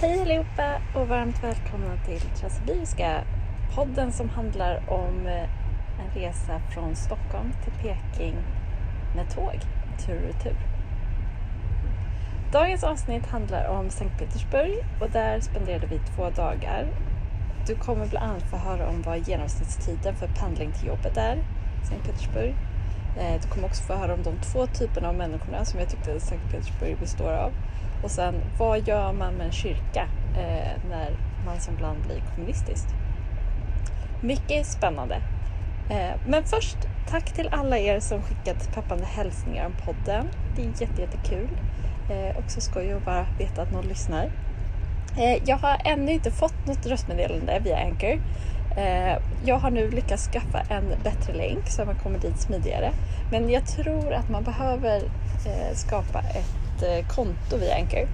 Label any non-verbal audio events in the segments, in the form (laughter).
Hej allihopa och varmt välkomna till Transsibiriska podden som handlar om eh, en resa från Stockholm till Peking med tåg, tur och retur. Dagens avsnitt handlar om Sankt Petersburg och där spenderade vi två dagar. Du kommer bland annat få höra om vad genomsnittstiden för pendling till jobbet är i Sankt Petersburg. Eh, du kommer också få höra om de två typerna av människorna som jag tyckte Sankt Petersburg består av. Och sen, vad gör man med en kyrka eh, när man som land blir kommunistiskt? Mycket spännande. Eh, men först, tack till alla er som skickat peppande hälsningar om podden. Det är jätte, jättekul. Eh, också skoj att bara veta att någon lyssnar. Eh, jag har ännu inte fått något röstmeddelande via Anchor. Eh, jag har nu lyckats skaffa en bättre länk så att man kommer dit smidigare. Men jag tror att man behöver eh, skapa ett eh, konto via Anchor.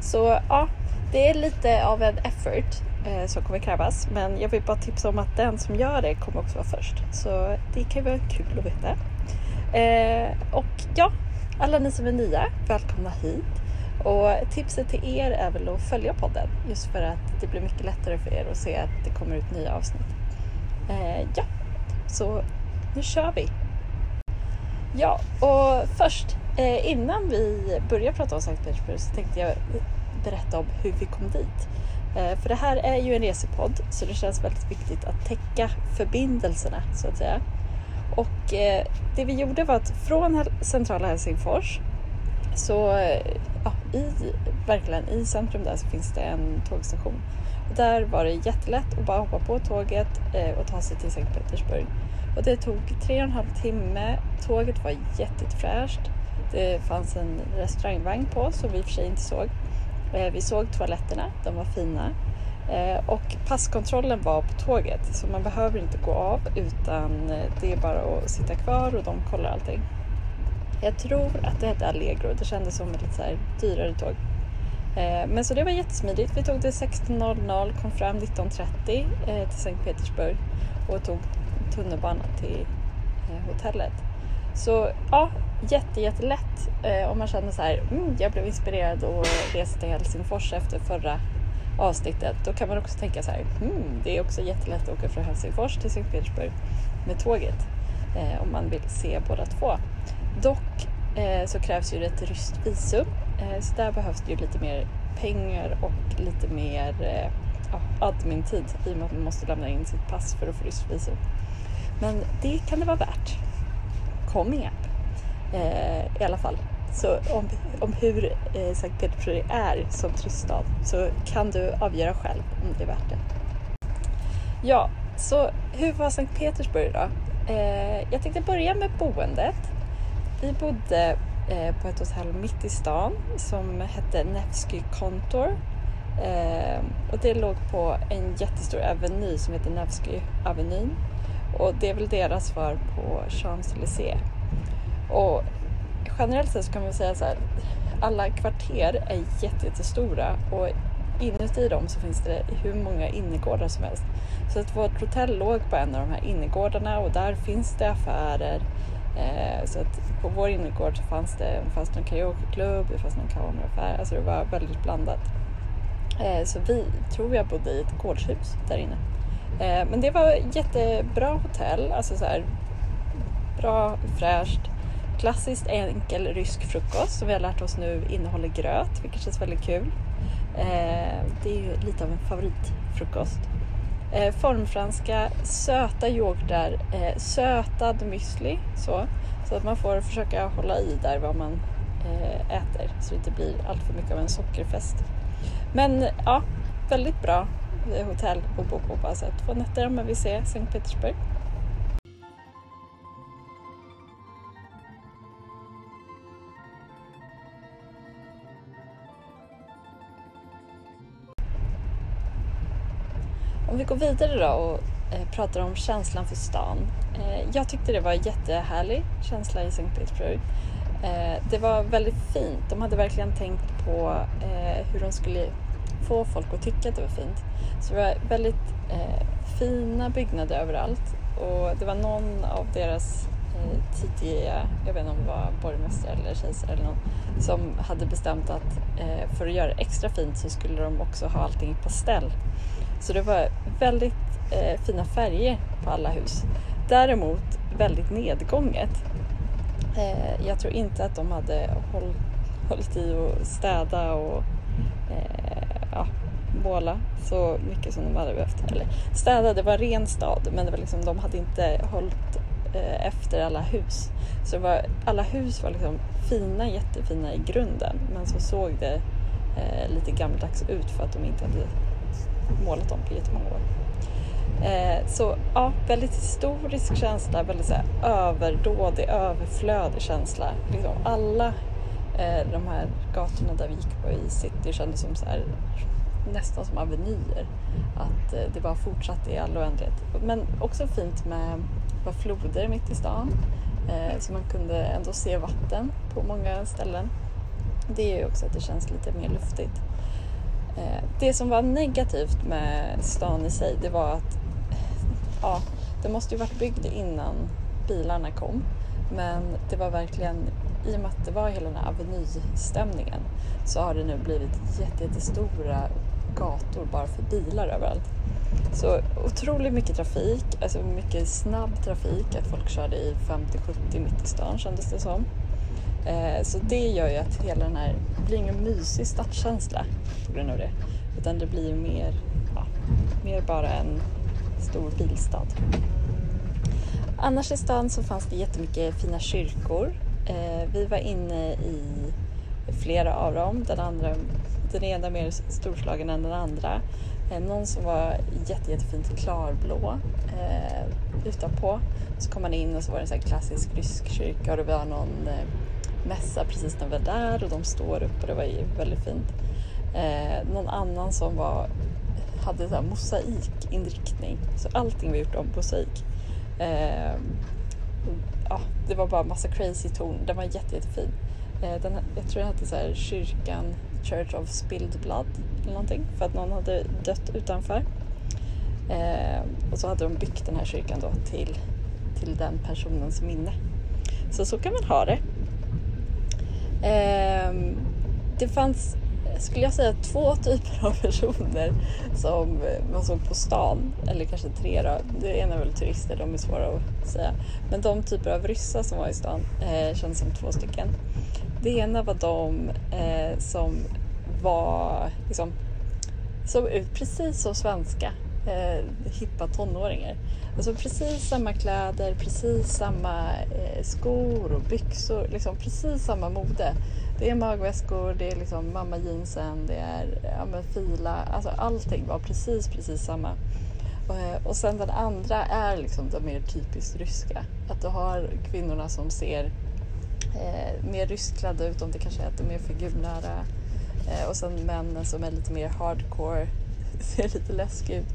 Så ja, det är lite av en effort som kommer krävas. Men jag vill bara tipsa om att den som gör det kommer också vara först. Så det kan ju vara kul att veta. Och ja, alla ni som är nya, välkomna hit. Och tipset till er är väl att följa podden just för att det blir mycket lättare för er att se att det kommer ut nya avsnitt. Eh, ja, så nu kör vi! Ja, och först eh, innan vi börjar prata om Sankt Petersburg så tänkte jag berätta om hur vi kom dit. Eh, för det här är ju en resepodd så det känns väldigt viktigt att täcka förbindelserna så att säga. Och eh, det vi gjorde var att från centrala Helsingfors så eh, i, verkligen i centrum där så finns det en tågstation. Och där var det jättelätt att bara hoppa på tåget eh, och ta sig till Sankt Petersburg. Och det tog tre och en halv timme. Tåget var jättefräscht. Det fanns en restaurangvagn på som vi i och för sig inte såg. Eh, vi såg toaletterna, de var fina. Eh, och passkontrollen var på tåget så man behöver inte gå av utan eh, det är bara att sitta kvar och de kollar allting. Jag tror att det hette Allegro. Det kändes som ett lite så här dyrare tåg. Eh, men så det var jättesmidigt. Vi tog det 16.00, kom fram 19.30 eh, till Sankt Petersburg och tog tunnelbanan till eh, hotellet. Så ja, jätte, jättelätt om man känner så här, mm, jag blev inspirerad och reste till Helsingfors efter förra avsnittet. Då kan man också tänka så här, mm, det är också jättelätt att åka från Helsingfors till Sankt Petersburg med tåget om man vill se båda två. Dock eh, så krävs ju ett ryskt visum eh, så där behövs det ju lite mer pengar och lite mer eh, admin-tid i och med att man måste lämna in sitt pass för att få ryskt visum. Men det kan det vara värt. Kom igen! Eh, I alla fall. Så om, om hur eh, Sankt Petersburg är som turiststad så kan du avgöra själv om det är värt det. Ja, så hur var Sankt Petersburg då? Eh, jag tänkte börja med boendet. Vi bodde eh, på ett hotell mitt i stan som hette Nevsky Contour. Eh, och det låg på en jättestor aveny som heter Nevsky Avenyn. Och det är väl deras svar på Champs-Élysées. Och generellt sett så kan man säga så här, alla kvarter är jättestora och inuti dem så finns det hur många innergårdar som helst. Så att vårt hotell låg på en av de här innergårdarna och där finns det affärer, Eh, så att på vår innergård så fanns det, fanns en karaokeklubb, det fanns en kameraaffär, alltså det var väldigt blandat. Eh, så vi tror jag bodde i ett gårdshus där inne. Eh, men det var jättebra hotell, alltså så här, bra, fräscht. Klassiskt enkel rysk frukost som vi har lärt oss nu innehåller gröt, vilket känns väldigt kul. Eh, det är ju lite av en favoritfrukost. Eh, formfranska, söta yoghurtar, eh, sötad müsli. Så, så att man får försöka hålla i där vad man eh, äter så det inte blir allt för mycket av en sockerfest. Men ja, väldigt bra hotell att bo på bara så två nätter om man vill se Sankt Petersburg. Om vi går vidare då och eh, pratar om känslan för stan. Eh, jag tyckte det var en jättehärlig känsla i Sankt Petersburg. Eh, det var väldigt fint. De hade verkligen tänkt på hur de skulle få folk att tycka att det var fint. Så det var väldigt fina byggnader överallt och det var någon av deras tidiga, jag vet inte om det var borgmästare eller kejsare eller någon, som hade bestämt att för att göra det extra fint så skulle de också ha allting i pastell. Så det var väldigt eh, fina färger på alla hus. Däremot väldigt nedgånget. Eh, jag tror inte att de hade håll, hållit i och städa och eh, ja, båla så mycket som de hade behövt. Eller städa, det var ren stad men det var liksom, de hade inte hållit eh, efter alla hus. Så var, alla hus var liksom fina, jättefina i grunden men så såg det eh, lite gammaldags ut för att de inte hade målat om på jättemånga år. Eh, så ja, väldigt historisk känsla, väldigt så här, överdådig, överflödig känsla. Liksom alla eh, de här gatorna där vi gick på i city kändes som så här, nästan som avenyer. Att eh, det bara fortsatte i all oändlighet. Men också fint med var floder mitt i stan. Eh, så man kunde ändå se vatten på många ställen. Det är ju också att det känns lite mer luftigt. Eh, det som var negativt med stan i sig, det var att ja, det måste ju varit byggd innan bilarna kom. Men det var verkligen, i och med att det var hela den här avenystämningen så har det nu blivit jättestora gator bara för bilar överallt. Så otroligt mycket trafik, alltså mycket snabb trafik, att folk körde i 50-70 mitt i stan kändes det som. Eh, så det gör ju att hela den här, det blir ingen mysig stadskänsla på grund av det. Utan det blir mer, ja, mer bara en stor bilstad. Annars i stan så fanns det jättemycket fina kyrkor. Eh, vi var inne i flera av dem. Den, andra, den ena mer storslagen än den andra. Eh, någon som var jätte, jättefint klarblå eh, utanpå. Så kom man in och så var det en sån klassisk rysk kyrka och det var någon eh, mässa precis när vi var där och de står upp och det var ju väldigt fint. Eh, någon annan som var, hade så här mosaikinriktning, så allting var gjort om mosaik. Eh, ja, det var bara massa crazy torn, den var jätte, jättefin. Eh, den, jag tror den hette så här, kyrkan Church of Spilled Blood eller någonting för att någon hade dött utanför. Eh, och så hade de byggt den här kyrkan då till, till den personens minne. Så så kan man ha det. Eh, det fanns, skulle jag säga, två typer av personer som man såg på stan. Eller kanske tre då. Det ena är väl turister, de är svåra att säga. Men de typer av ryssar som var i stan eh, kändes som två stycken. Det ena var de eh, som var liksom, såg ut precis som svenska eh, hippa tonåringar. Alltså precis samma kläder, precis samma eh, skor och byxor, liksom precis samma mode. Det är magväskor, det är liksom mamma jeansen, det är ja, men fila, alltså allting var precis, precis samma. Och, och sen den andra är liksom den mer typiskt ryska. Att du har kvinnorna som ser eh, mer ryskklädda ut, om det kanske är att de är figurnära. Eh, och sen männen som är lite mer hardcore, (laughs) ser lite läskiga ut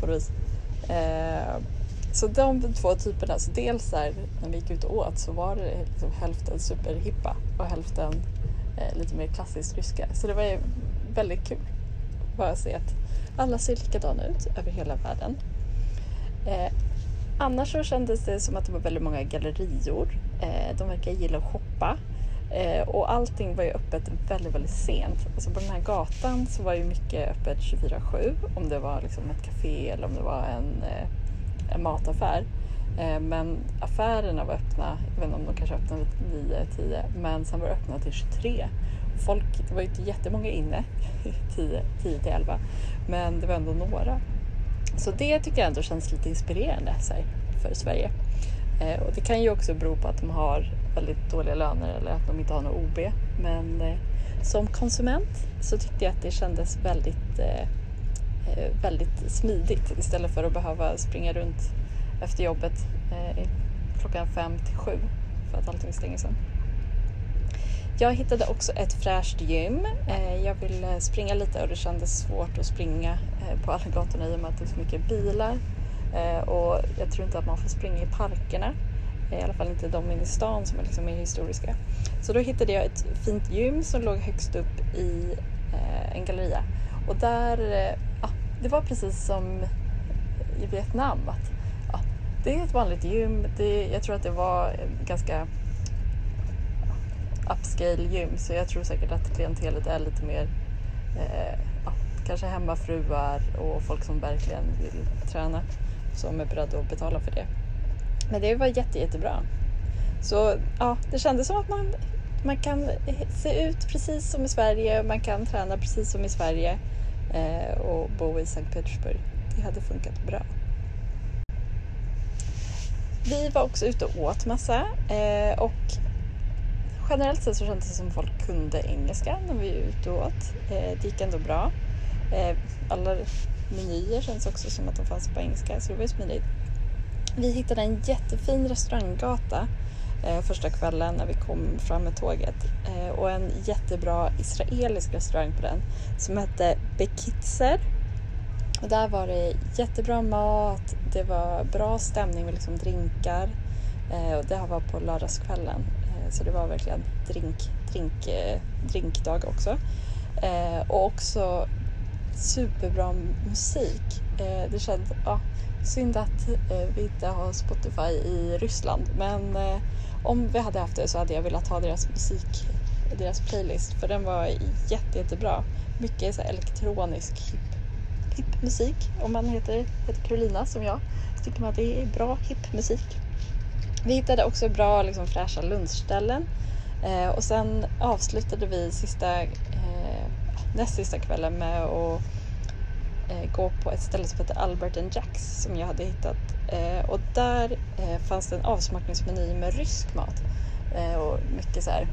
på något vis. Eh, så de två typerna, så dels här, när vi gick ut och åt så var det liksom hälften superhippa och hälften eh, lite mer klassiskt ryska. Så det var ju väldigt kul bara att se att alla ser likadana ut över hela världen. Eh, annars så kändes det som att det var väldigt många gallerior. Eh, de verkar gilla att shoppa. Eh, och allting var ju öppet väldigt, väldigt sent. Alltså på den här gatan så var ju mycket öppet 24-7. Om det var liksom ett café eller om det var en, eh, en mataffär. Eh, men affärerna var öppna, jag vet inte om de kanske öppnade 9-10, men sen var det öppna till 23. Folk, det var ju inte jättemånga inne (laughs) 10, 10 till 11, men det var ändå några. Så det tycker jag ändå känns lite inspirerande här, för Sverige. Eh, och det kan ju också bero på att de har väldigt dåliga löner eller att de inte har något OB. Men eh, som konsument så tyckte jag att det kändes väldigt, eh, eh väldigt smidigt istället för att behöva springa runt efter jobbet eh, klockan fem till sju för att allting stänger sen. Jag hittade också ett fräscht gym. Eh, jag ville eh, springa lite och det kändes svårt att springa på alla gatorna i och med att det är så mycket bilar och jag tror inte att man får springa i parkerna. I alla fall inte de inne i stan som är liksom mer historiska. Så då hittade jag ett fint gym som låg högst upp i eh, en galleria. Och där, eh, ja, det var precis som i Vietnam. Att, ja, Det är ett vanligt gym. Det, jag tror att det var eh, ganska upscale gym så jag tror säkert att klientelet är lite mer eh, ja, kanske hemmafruar och folk som verkligen vill träna som är beredda att betala för det. Men det var jätte, jättebra. Så ja, det kändes som att man, man kan se ut precis som i Sverige, man kan träna precis som i Sverige eh, och bo i Sankt Petersburg. Det hade funkat bra. Vi var också ute och åt massa eh, och generellt sett så kändes det som folk kunde engelska när vi var ute och åt. Eh, det gick ändå bra. Eh, alla menyer känns också som att de fanns på engelska så det var ju smidigt. Vi hittade en jättefin restauranggata eh, första kvällen när vi kom fram med tåget eh, och en jättebra israelisk restaurang på den som hette Bekitzer. Och där var det jättebra mat, det var bra stämning med liksom drinkar eh, och det här var på lördagskvällen eh, så det var verkligen drink, drink, eh, drinkdag också. Eh, och också superbra musik. Eh, det kändes, ja, Synd att eh, vi inte har Spotify i Ryssland men eh, om vi hade haft det så hade jag velat ha deras musik, deras playlist för den var jätte, jättebra. Mycket så elektronisk hip, hip musik om man heter, heter Carolina som jag så tycker man att det är bra hip musik. Vi hittade också bra liksom, fräscha lunchställen eh, och sen avslutade vi sista, eh, näst sista kvällen med att Eh, gå på ett ställe som heter Albert and Jacks som jag hade hittat. Eh, och där eh, fanns det en avsmakningsmeny med rysk mat. Eh, och mycket så här,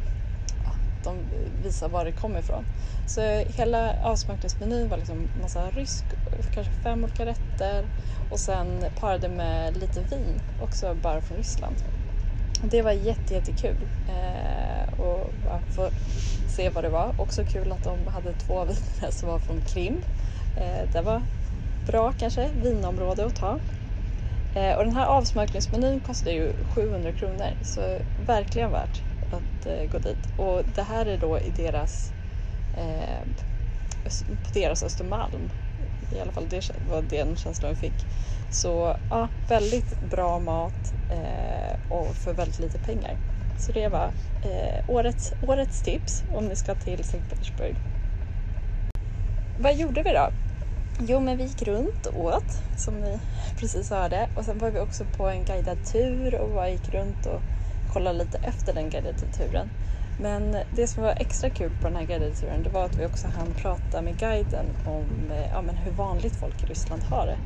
ja, de visar var det kommer ifrån. Så hela avsmakningsmenyn var liksom massa rysk, kanske fem olika rätter och sen parade med lite vin, också bara från Ryssland. Det var jätte, jättekul eh, och få se vad det var. Också kul att de hade två (laughs) viner som var från Krim Eh, Eh, det var bra kanske vinområde att ta. Eh, och den här avsmakningsmenyn kostar ju 700 kronor så verkligen värt att eh, gå dit. Och det här är då i deras, på deras Östermalm. I alla fall det var den känslan vi fick. Så ja, väldigt bra mat och för väldigt lite pengar. Så det var årets, årets tips om ni ska till Sankt Petersburg. Vad gjorde vi då? Jo, men vi gick runt och åt som ni (laughs) precis hörde och sen var vi också på en guidad tur och bara gick runt och kollade lite efter den guidade turen. Men det som var extra kul på den här guidade turen det var att vi också hann prata med guiden om eh, ja, men hur vanligt folk i Ryssland har det.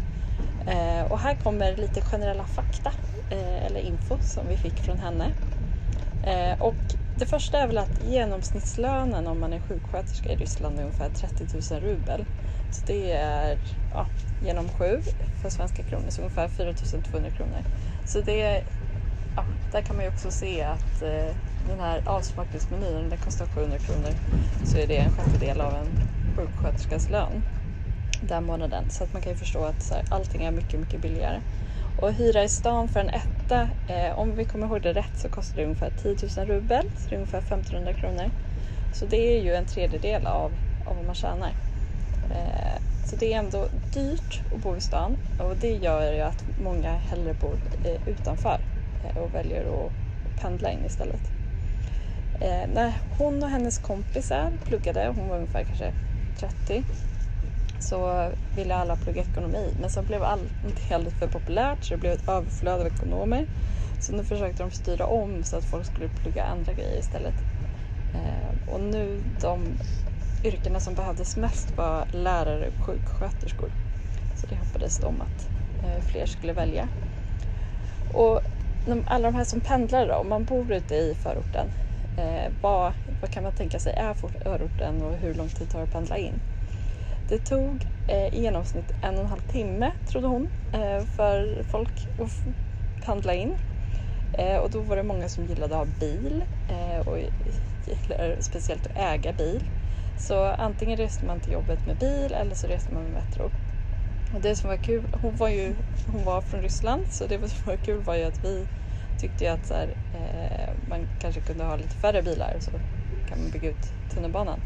Eh, och här kommer lite generella fakta eh, eller info som vi fick från henne. Eh, och det första är väl att genomsnittslönen om man är sjuksköterska i Ryssland är ungefär 30 000 rubel. Så det är ja, genom sju för svenska kronor, så ungefär 4 200 kronor. Så det, ja, där kan man ju också se att eh, den här avsmakningsmenyn, den kostar 700 kronor, så är det en sjättedel av en sjuksköterskas lön den månaden. Så att man kan ju förstå att så här, allting är mycket, mycket billigare. Och hyra i stan för en etta, eh, om vi kommer ihåg det rätt så kostar det ungefär 10 000 rubel, så det är ungefär 1500 kronor. Så det är ju en tredjedel av, av vad man tjänar. Eh, så det är ändå dyrt att bo i stan och det gör ju att många hellre bor eh, utanför eh, och väljer att pendla in istället. Eh, när hon och hennes kompisar pluggade, hon var ungefär kanske 30, så ville alla plugga ekonomi. Men så blev allt alldeles för populärt så det blev ett överflöd av ekonomer. Så nu försökte de styra om så att folk skulle plugga andra grejer istället. Eh, och nu de yrkena som behövdes mest var lärare och sjuksköterskor. Så det hoppades de att eh, fler skulle välja. Och alla de här som pendlar då, om man bor ute i förorten, eh, vad, vad kan man tänka sig är förorten och hur lång tid tar det att pendla in? Det tog eh, i genomsnitt en och en halv timme, trodde hon, eh, för folk att handla in. Eh, och då var det många som gillade att ha bil eh, och gillar speciellt att äga bil. Så antingen reste man till jobbet med bil eller så reste man med metro. Och det som var kul, hon var ju hon var från Ryssland så det som var kul var ju att vi tyckte att så här, eh, man kanske kunde ha lite färre bilar så kan man bygga ut tunnelbanan.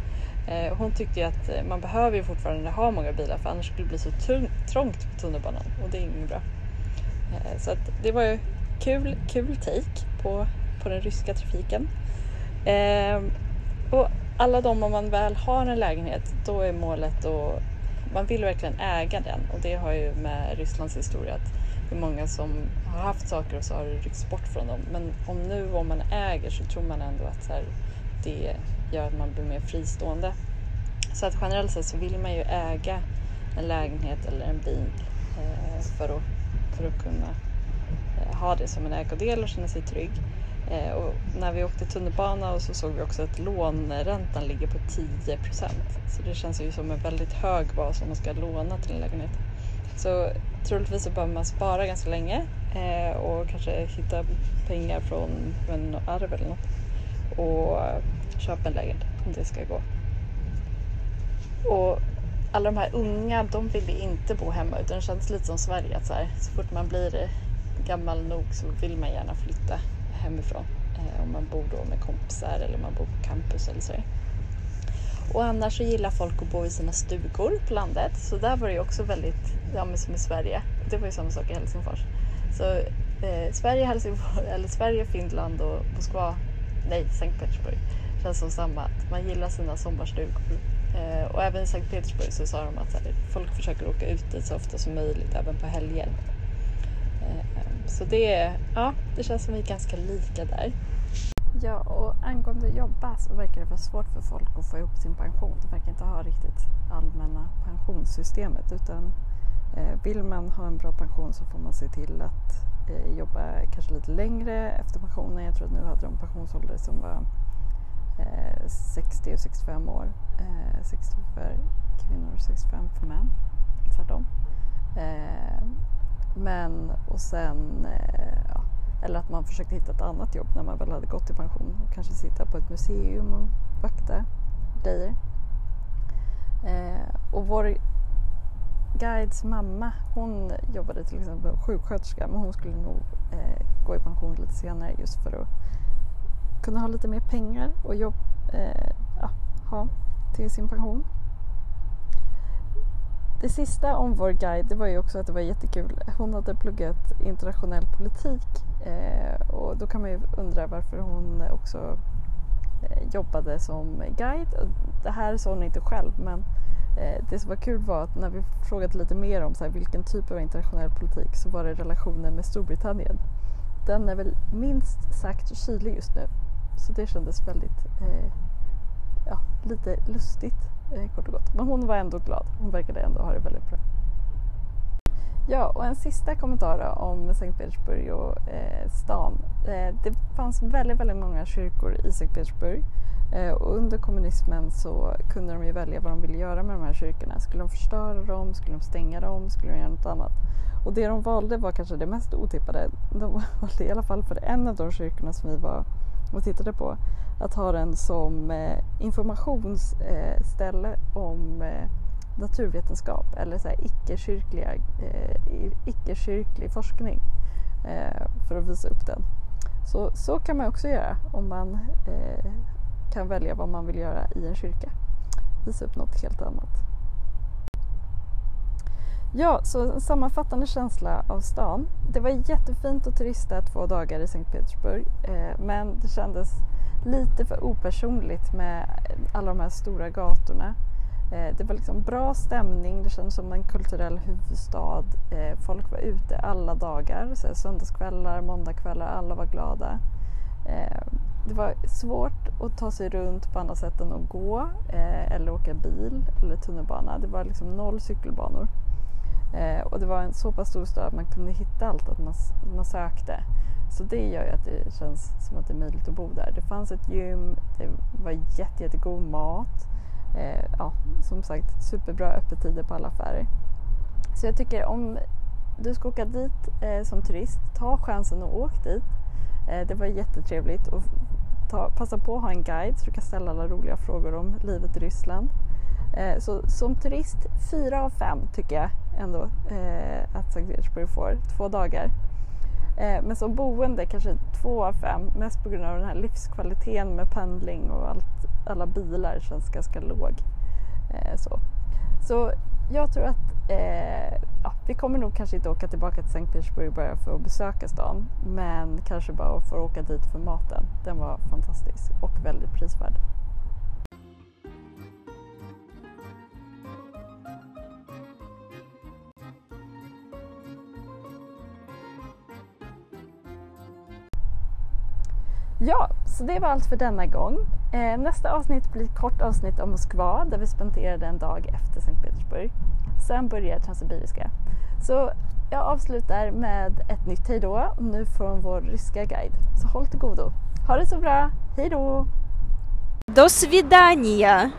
Eh, hon tyckte ju att eh, man behöver ju fortfarande ha många bilar för annars skulle det bli så trångt på tunnelbanan och det är inget bra. Eh, så att det var ju kul, kul take på, på den ryska trafiken. Ehm, och alla de om man väl har en lägenhet då är målet att man vill verkligen äga den och det har ju med Rysslands historia att det är många som har haft saker och så har det ryckts bort från dem. Men om nu om man äger så tror man ändå att så här, det gör att man blir mer fristående. Så att generellt sett så vill man ju äga en lägenhet eller en bil eh, för, att, för att kunna eh, ha det som en ägodel och känna sig trygg. Eh, och när vi åkte tunnelbana och så såg vi också att låneräntan ligger på 10% Så det känns ju som en väldigt hög bas om man ska låna till en lägenhet. Så troligtvis så behöver man spara ganska länge och kanske hitta pengar från en arv eller något och köpa en lägenhet om det ska gå. Och alla de här unga, de vill inte bo hemma utan det känns lite som Sverige att så, här, så fort man blir gammal nog så vill man gärna flytta hemifrån. Eh, om man bor då med kompisar eller man bor på campus eller så. Och annars så gillar folk att bo i sina stugor på landet. Så där var det ju också väldigt, ja men som i Sverige. Det var ju samma sak i Helsingfors. Så eh, Sverige, Helsingfors, eller Sverige, Finland och Moskva, nej Sankt Petersburg Det känns som samma. Att man gillar sina sommarstugor. Eh, och även i Sankt Petersburg så sa de att här, folk försöker åka ut dit så ofta som möjligt även på helger. Eh, ehm, så det, ja, det känns som vi är ganska lika där. Ja, och angående att jobba så verkar det vara svårt för folk att få ihop sin pension. De verkar inte ha riktigt allmänna pensionssystemet utan eh, vill man ha en bra pension så får man se till att eh, jobba kanske lite längre efter pensionen. Jag tror att nu hade de pensionsålder som var eh, 60 och 65 år. Eh, 60 för kvinnor och 65 för män. Tvärtom. Eh, men och sen eh, ja, eller att man försökte hitta ett annat jobb när man väl hade gått i pension och kanske sitta på ett museum och vakta grejer. Eh, och vår guides mamma, hon jobbade till exempel sjuksköterska men hon skulle nog eh, gå i pension lite senare just för att kunna ha lite mer pengar och jobb, eh, ja, ha till sin pension. Det sista om vår guide det var ju också att det var jättekul. Hon hade pluggat internationell politik eh, och då kan man ju undra varför hon också eh, jobbade som guide. Det här sa hon inte själv men eh, Eh, det som var kul var att när vi frågade lite mer om så här, vilken typ av internationell politik så var det relationen med Storbritannien. Den är väl minst sagt kylig just nu. Så det kändes väldigt, eh, ja, lite lustigt eh, kort och gott. Men hon var ändå glad. Hon verkade ändå ha det väldigt bra. Ja, och en sista kommentar då om Sankt Petersburg och eh, stan. Eh, det fanns väldigt, väldigt många kyrkor i Sankt Petersburg eh, Eh, och under kommunismen så kunde de ju välja vad de ville göra med de här kyrkorna. Skulle de förstöra dem? Skulle de stänga dem? Skulle de göra något annat? Och det de valde var kanske det mest otippade. De (laughs) valde i alla fall för en av de kyrkorna som vi var och tittade på att ha den som eh, informationsställe om eh, naturvetenskap eller så icke-kyrkliga, icke-kyrklig forskning för att visa upp den. Så, så kan man också göra om man kan välja vad man vill göra i en kyrka. Visa upp något helt annat. Ja, så en sammanfattande känsla av stan. Det var jättefint att turista två dagar i Sankt Petersburg eh, men det kändes lite för opersonligt med alla de här stora gatorna. Eh, det var liksom bra stämning, det kändes som en kulturell huvudstad. Eh, folk var ute alla dagar, så söndagskvällar, måndagskvällar, alla var glada. Eh, det var svårt att ta sig runt på andra sätt än att gå eh, eller åka bil eller tunnelbana. Det var liksom noll cykelbanor. Eh, och det var en så pass stor stad att man kunde hitta allt att man, man sökte. Så det gör ju att det känns som att det är möjligt att bo där. Det fanns ett gym, det var jätte, jättegod mat. Eh, ja, som sagt superbra öppettider på alla affärer. Så jag tycker om du ska åka dit eh, som turist, ta chansen och åk dit. Eh, det var jättetrevligt och ta, passa på att ha en guide så du kan ställa alla roliga frågor om livet i Ryssland. Eh, så som turist, fyra av fem tycker jag ändå eh, att Sankt Petersburg får. Två dagar. Men som boende kanske två av fem. Mest på grund av den här livskvaliteten med pendling och allt, alla bilar känns ganska låg. så. så jag tror att Eh, ja, vi kommer nog kanske inte åka tillbaka till Sankt Petersburg bara för att besöka stan men kanske bara för att åka dit för maten. Den var fantastisk och väldigt prisvärd. Ja, så det var allt för denna gång. Eh, nästa avsnitt blir ett kort avsnitt om Moskva där vi spenderade en dag efter Sankt Petersburg. Sen börjar Transsibiriska. Så jag avslutar med ett nytt hejdå, nu från vår ryska guide. Så håll till godo. Ha det så bra, hejdå! До свидания!